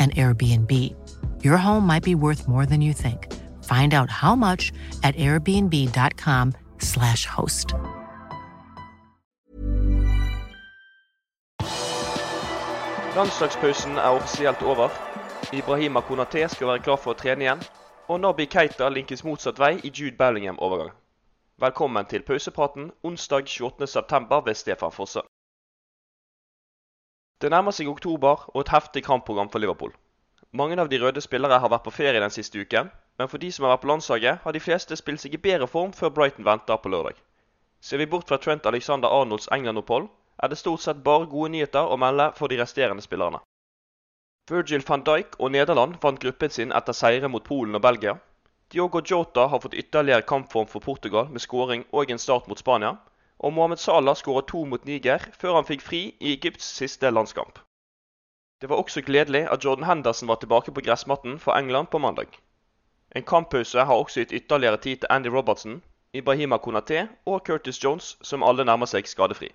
an Airbnb. Your home might be worth more than you think. Find out how much at airbnb.com/slash host. Landslagspausen er offisielt over. Ibrahima Konaté skal være klar for å trene igjen. Og Nabi Keita linkes motsatt vei i Jude Bellingham-overgang. Velkommen til pausepraten onsdag 28.9. ved Stefan Fosse. Det nærmer seg oktober og et heftig kampprogram for Liverpool. Mange av de røde spillere har vært på ferie den siste uken, men for de som har vært på landslaget, har de fleste spilt seg i bedre form før Brighton venter på lørdag. Ser vi bort fra Trent Alexander Arnolds England-opphold, er det stort sett bare gode nyheter å melde for de resterende spillerne. Virgil van Dijk og Nederland vant gruppen sin etter seire mot Polen og Belgia. Diogo Jota har fått ytterligere kampform for Portugal med skåring og en start mot Spania. Og Mohammed Salah skåret to mot Niger før han fikk fri i Egypts siste landskamp. Det var også gledelig at Jordan Henderson var tilbake på gressmatten for England på mandag. En kamppause har også gitt ytterligere tid til Andy Robertson, Ibrahima Konaté og Curtis Jones, som alle nærmer seg skadefri.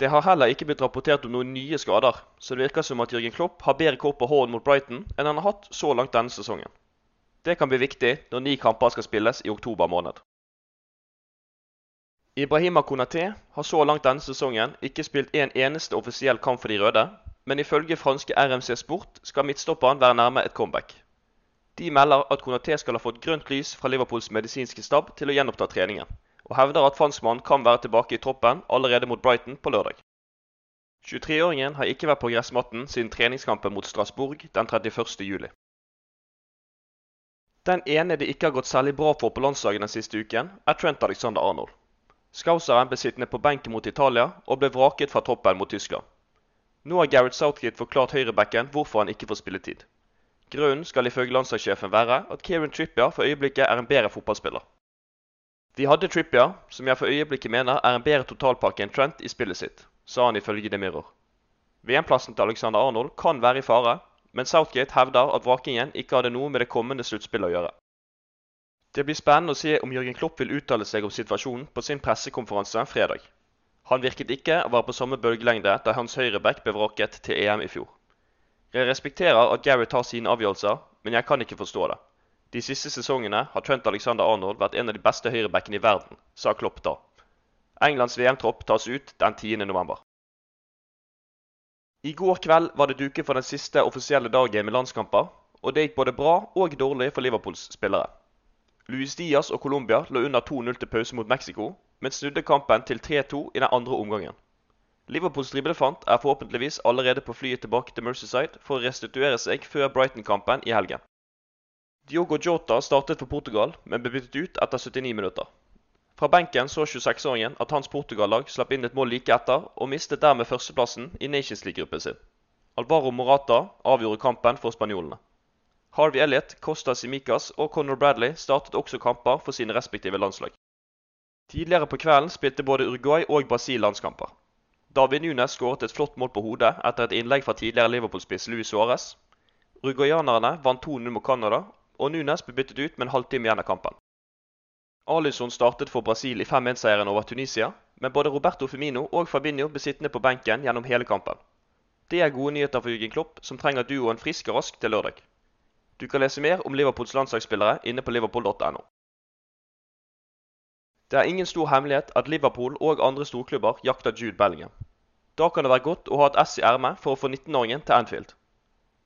Det har heller ikke blitt rapportert om noen nye skader, så det virker som at Jørgen Klopp har bedre kort på hånden mot Brighton enn han har hatt så langt denne sesongen. Det kan bli viktig når ni kamper skal spilles i oktober måned. Ibrahima Konaté har så langt denne sesongen ikke spilt en eneste offisiell kamp for de røde, men ifølge franske RMC Sport skal midtstopperen være nærme et comeback. De melder at Konaté skal ha fått grønt lys fra Liverpools medisinske stab til å gjenoppta treningen, og hevder at franskmannen kan være tilbake i troppen allerede mot Brighton på lørdag. 23-åringen har ikke vært på gressmatten siden treningskampen mot Strasbourg den 31. juli. Den ene det ikke har gått særlig bra for på landslaget den siste uken, er Trent Alexander Arnold. Skauseren ble sittende på benken mot Italia og ble vraket fra troppen mot Tyskland. Nå har Gareth Southgate forklart høyrebacken hvorfor han ikke får spilletid. Grunnen skal ifølge landslagssjefen være at Kieran Trippier for øyeblikket er en bedre fotballspiller. De hadde Trippier, som jeg for øyeblikket mener er en bedre totalpakke enn Trent i spillet sitt, sa han ifølge The Mirror. VM-plassen til Alexander Arnold kan være i fare, men Southgate hevder at vrakingen ikke hadde noe med det kommende sluttspillet å gjøre. Det blir spennende å se om Jørgen Klopp vil uttale seg om situasjonen på sin pressekonferanse fredag. Han virket ikke å være på samme bølgelengde da hans høyreback ble vraket til EM i fjor. Jeg respekterer at Gary tar sine avgjørelser, men jeg kan ikke forstå det. De siste sesongene har Trent Alexander Arnold vært en av de beste høyrebackene i verden, sa Klopp da. Englands VM-tropp tas ut den 10. november. I går kveld var det duket for den siste offisielle dagen med landskamper, og det gikk både bra og dårlig for Liverpools spillere. Luis Diaz og Colombia lå under 2-0 til pause mot Mexico, men snudde kampen til 3-2 i den andre omgangen. Liverpools driblefant er forhåpentligvis allerede på flyet tilbake til Mercyside for å restituere seg før Brighton-kampen i helgen. Diogo Jota startet for Portugal, men ble byttet ut etter 79 minutter. Fra benken så 26-åringen at hans Portugal-lag slapp inn et mål like etter, og mistet dermed førsteplassen i Nations League-gruppen sin. Alvaro Morata avgjorde kampen for spanjolene. Harvey Elliot, Costa Simicas og Conor Bradley startet også kamper for sine respektive landslag. Tidligere på kvelden spilte både Uruguay og Brasil landskamper. David Nunes skåret et flott mål på hodet etter et innlegg fra tidligere Liverpool-spiss Luis Suárez. Uruguayanerne vant 2-0 mot Canada, og Nunes ble byttet ut med en halvtime igjen av kampen. Alison startet for Brasil i 5-1-seieren over Tunisia, men både Roberto Firmino og Fabinho ble sittende på benken gjennom hele kampen. Det er gode nyheter for Jürgen Klopp, som trenger duoen frisk og rask til lørdag. Du kan lese mer om Liverpools landslagsspillere inne på liverpool.no. Det er ingen stor hemmelighet at Liverpool og andre storklubber jakter Jude Bellingham. Da kan det være godt å ha et S i ermet for å få 19-åringen til Anfield.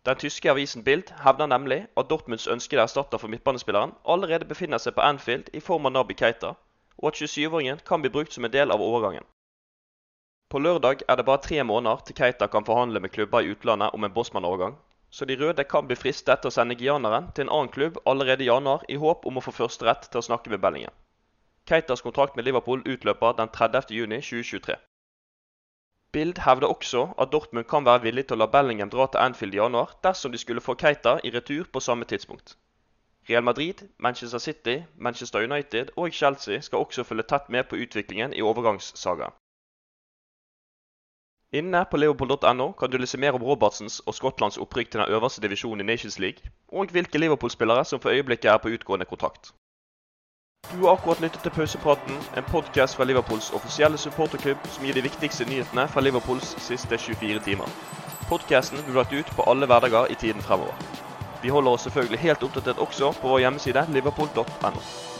Den tyske avisen Bild hevder nemlig at Dortmunds ønskede erstatter for midtbanespilleren allerede befinner seg på Anfield i form av Nabi Keita, og at 27-åringen kan bli brukt som en del av overgangen. På lørdag er det bare tre måneder til Keita kan forhandle med klubber i utlandet om en Bosman-overgang, så de røde kan bli fristet til å sende gianeren til en annen klubb allerede i januar i håp om å få førsterett til å snakke med Bellingham. Keitas kontrakt med Liverpool utløper den 30.6.2023. Bild hevder også at Dortmund kan være villig til å la Bellingham dra til Anfield i januar dersom de skulle få Keita i retur på samme tidspunkt. Real Madrid, Manchester City, Manchester United og Chelsea skal også følge tett med på utviklingen i overgangssagaen. Inne på liverpool.no kan du lese mer om Robertsens og Skottlands opprykk til den øverste divisjonen i Nations League, og hvilke Liverpool-spillere som for øyeblikket er på utgående kontrakt. Du har akkurat lyttet til Pausepraten, en podkast fra Liverpools offisielle supporterklubb som gir de viktigste nyhetene fra Liverpools siste 24 timer. Podkasten blir lagt ut på alle hverdager i tiden fremover. Vi holder oss selvfølgelig helt oppdatert også på vår hjemmeside liverpool.no.